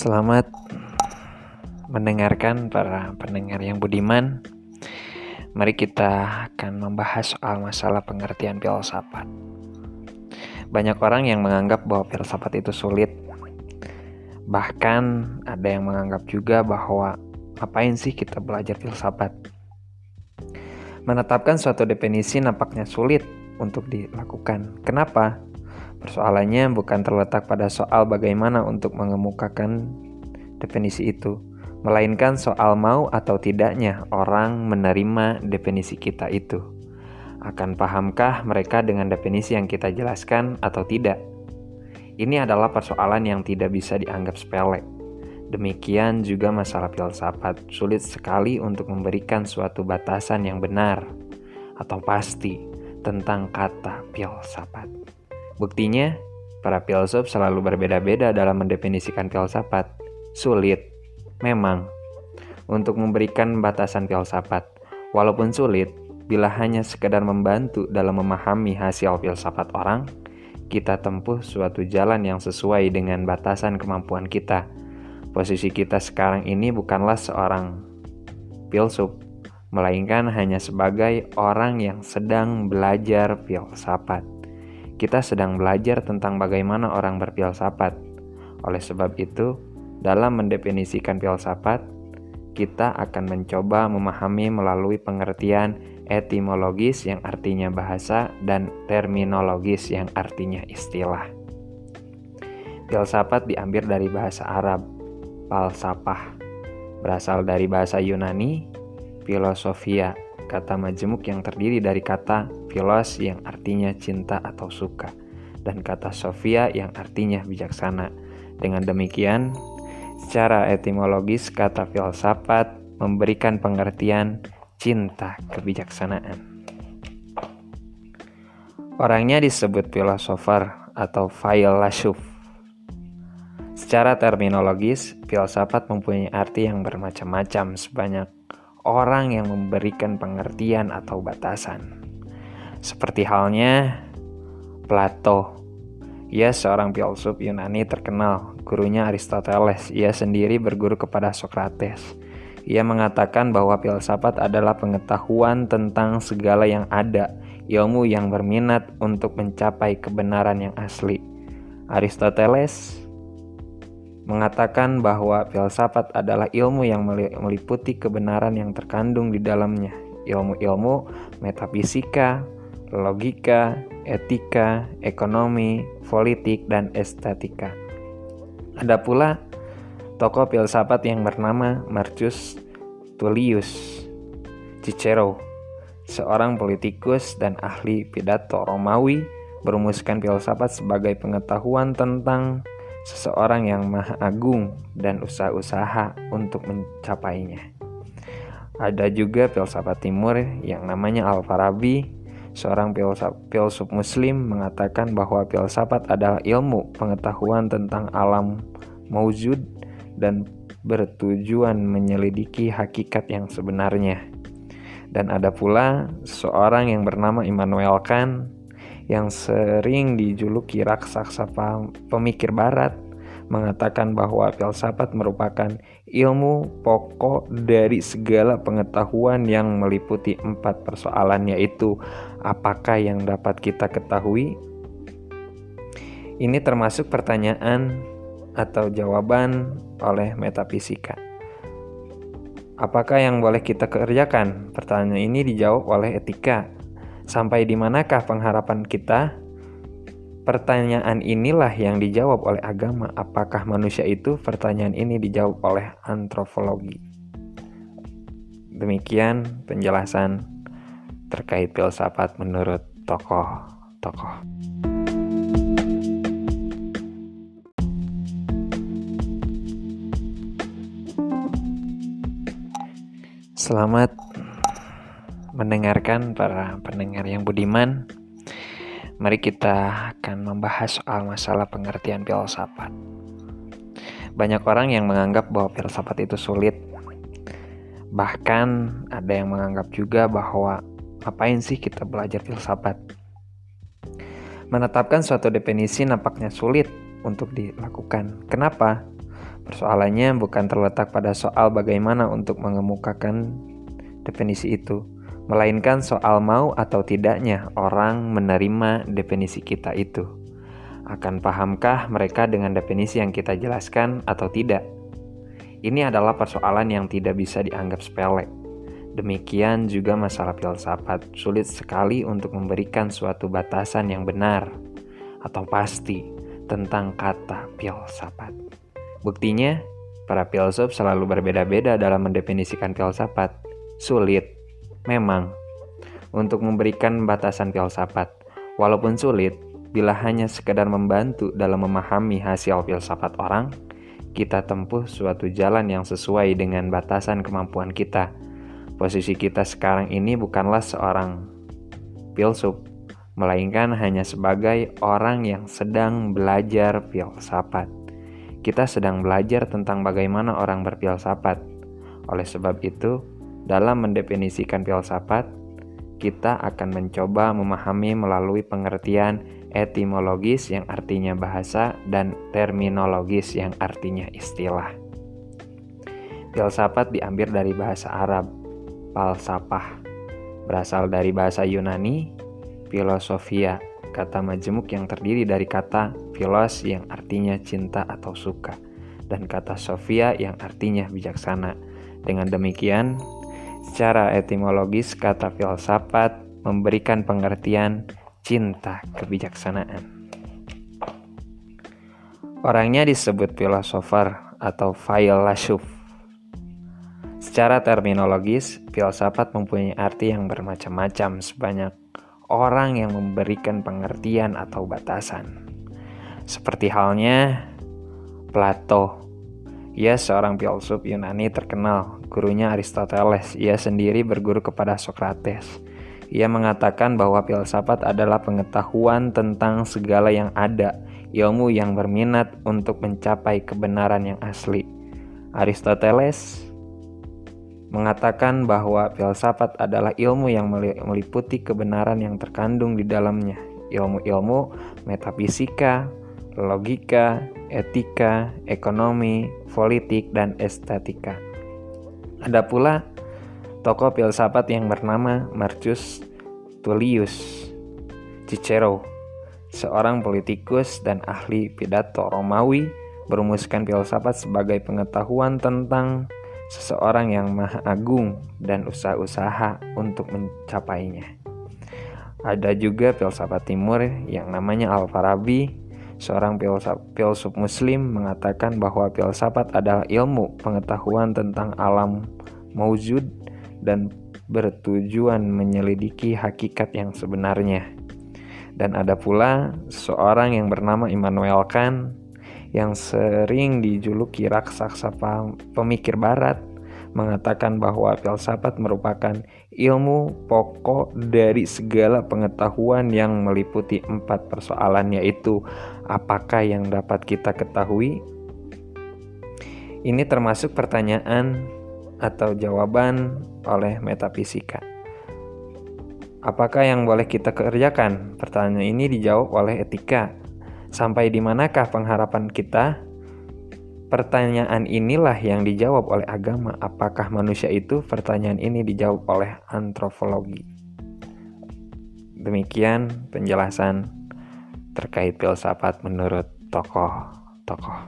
Selamat mendengarkan para pendengar yang budiman. Mari kita akan membahas soal masalah pengertian filsafat. Banyak orang yang menganggap bahwa filsafat itu sulit. Bahkan ada yang menganggap juga bahwa ngapain sih kita belajar filsafat? Menetapkan suatu definisi nampaknya sulit untuk dilakukan. Kenapa? Persoalannya bukan terletak pada soal bagaimana untuk mengemukakan definisi itu, melainkan soal mau atau tidaknya orang menerima definisi kita itu. Akan pahamkah mereka dengan definisi yang kita jelaskan atau tidak? Ini adalah persoalan yang tidak bisa dianggap sepele. Demikian juga masalah filsafat, sulit sekali untuk memberikan suatu batasan yang benar atau pasti tentang kata filsafat. Buktinya, para filsuf selalu berbeda-beda dalam mendefinisikan filsafat. Sulit, memang, untuk memberikan batasan filsafat. Walaupun sulit, bila hanya sekedar membantu dalam memahami hasil filsafat orang, kita tempuh suatu jalan yang sesuai dengan batasan kemampuan kita. Posisi kita sekarang ini bukanlah seorang filsuf, melainkan hanya sebagai orang yang sedang belajar filsafat. Kita sedang belajar tentang bagaimana orang berfilsafat. Oleh sebab itu, dalam mendefinisikan filsafat, kita akan mencoba memahami melalui pengertian etimologis yang artinya bahasa dan terminologis yang artinya istilah. Filsafat diambil dari bahasa Arab, falsafah, berasal dari bahasa Yunani, filosofia, kata majemuk yang terdiri dari kata filos yang artinya cinta atau suka dan kata sofia yang artinya bijaksana. Dengan demikian, secara etimologis kata filsafat memberikan pengertian cinta kebijaksanaan. Orangnya disebut filosofer atau filosof. Secara terminologis, filsafat mempunyai arti yang bermacam-macam sebanyak orang yang memberikan pengertian atau batasan. Seperti halnya Plato. Ia seorang filsuf Yunani terkenal, gurunya Aristoteles. Ia sendiri berguru kepada Socrates. Ia mengatakan bahwa filsafat adalah pengetahuan tentang segala yang ada, ilmu yang berminat untuk mencapai kebenaran yang asli. Aristoteles mengatakan bahwa filsafat adalah ilmu yang meliputi kebenaran yang terkandung di dalamnya, ilmu-ilmu metafisika, logika, etika, ekonomi, politik, dan estetika. Ada pula tokoh filsafat yang bernama Marcus Tullius Cicero, seorang politikus dan ahli pidato Romawi berumuskan filsafat sebagai pengetahuan tentang seseorang yang maha agung dan usaha-usaha untuk mencapainya. Ada juga filsafat timur yang namanya Al-Farabi, seorang filsuf muslim mengatakan bahwa filsafat adalah ilmu pengetahuan tentang alam maujud dan bertujuan menyelidiki hakikat yang sebenarnya. Dan ada pula seorang yang bernama Immanuel Kant yang sering dijuluki raksasa pemikir barat mengatakan bahwa filsafat merupakan ilmu pokok dari segala pengetahuan yang meliputi empat persoalan yaitu apakah yang dapat kita ketahui ini termasuk pertanyaan atau jawaban oleh metafisika. Apakah yang boleh kita kerjakan? Pertanyaan ini dijawab oleh etika Sampai di manakah pengharapan kita? Pertanyaan inilah yang dijawab oleh agama. Apakah manusia itu? Pertanyaan ini dijawab oleh antropologi. Demikian penjelasan terkait filsafat menurut tokoh-tokoh. Selamat mendengarkan para pendengar yang budiman. Mari kita akan membahas soal masalah pengertian filsafat. Banyak orang yang menganggap bahwa filsafat itu sulit. Bahkan ada yang menganggap juga bahwa ngapain sih kita belajar filsafat? Menetapkan suatu definisi nampaknya sulit untuk dilakukan. Kenapa? Persoalannya bukan terletak pada soal bagaimana untuk mengemukakan definisi itu, melainkan soal mau atau tidaknya orang menerima definisi kita itu. Akan pahamkah mereka dengan definisi yang kita jelaskan atau tidak? Ini adalah persoalan yang tidak bisa dianggap sepele. Demikian juga masalah filsafat, sulit sekali untuk memberikan suatu batasan yang benar atau pasti tentang kata filsafat. Buktinya, para filsuf selalu berbeda-beda dalam mendefinisikan filsafat. Sulit, memang, untuk memberikan batasan filsafat. Walaupun sulit, bila hanya sekedar membantu dalam memahami hasil filsafat orang, kita tempuh suatu jalan yang sesuai dengan batasan kemampuan kita. Posisi kita sekarang ini bukanlah seorang filsuf, melainkan hanya sebagai orang yang sedang belajar filsafat. Kita sedang belajar tentang bagaimana orang berfilsafat. Oleh sebab itu, dalam mendefinisikan filsafat, kita akan mencoba memahami melalui pengertian etimologis yang artinya bahasa dan terminologis yang artinya istilah. Filsafat diambil dari bahasa Arab, falsafah, berasal dari bahasa Yunani, filosofia, kata majemuk yang terdiri dari kata filos yang artinya cinta atau suka dan kata sofia yang artinya bijaksana. Dengan demikian, secara etimologis kata filsafat memberikan pengertian cinta kebijaksanaan. Orangnya disebut filosofer atau filosof. Secara terminologis, filsafat mempunyai arti yang bermacam-macam sebanyak orang yang memberikan pengertian atau batasan. Seperti halnya Plato. Ia seorang filsuf Yunani terkenal, gurunya Aristoteles. Ia sendiri berguru kepada Socrates. Ia mengatakan bahwa filsafat adalah pengetahuan tentang segala yang ada, ilmu yang berminat untuk mencapai kebenaran yang asli. Aristoteles mengatakan bahwa filsafat adalah ilmu yang meliputi kebenaran yang terkandung di dalamnya, ilmu-ilmu metafisika, logika, etika, ekonomi, politik, dan estetika. Ada pula tokoh filsafat yang bernama Marcus Tullius Cicero, seorang politikus dan ahli pidato Romawi, merumuskan filsafat sebagai pengetahuan tentang seseorang yang maha agung dan usaha-usaha untuk mencapainya. Ada juga filsafat timur yang namanya Al-Farabi, seorang filsuf muslim mengatakan bahwa filsafat adalah ilmu pengetahuan tentang alam maujud dan bertujuan menyelidiki hakikat yang sebenarnya. Dan ada pula seorang yang bernama Immanuel Kant yang sering dijuluki raksasa pemikir barat mengatakan bahwa filsafat merupakan ilmu pokok dari segala pengetahuan yang meliputi empat persoalan yaitu apakah yang dapat kita ketahui ini termasuk pertanyaan atau jawaban oleh metafisika apakah yang boleh kita kerjakan pertanyaan ini dijawab oleh etika Sampai di manakah pengharapan kita? Pertanyaan inilah yang dijawab oleh agama. Apakah manusia itu? Pertanyaan ini dijawab oleh antropologi. Demikian penjelasan terkait filsafat menurut tokoh-tokoh.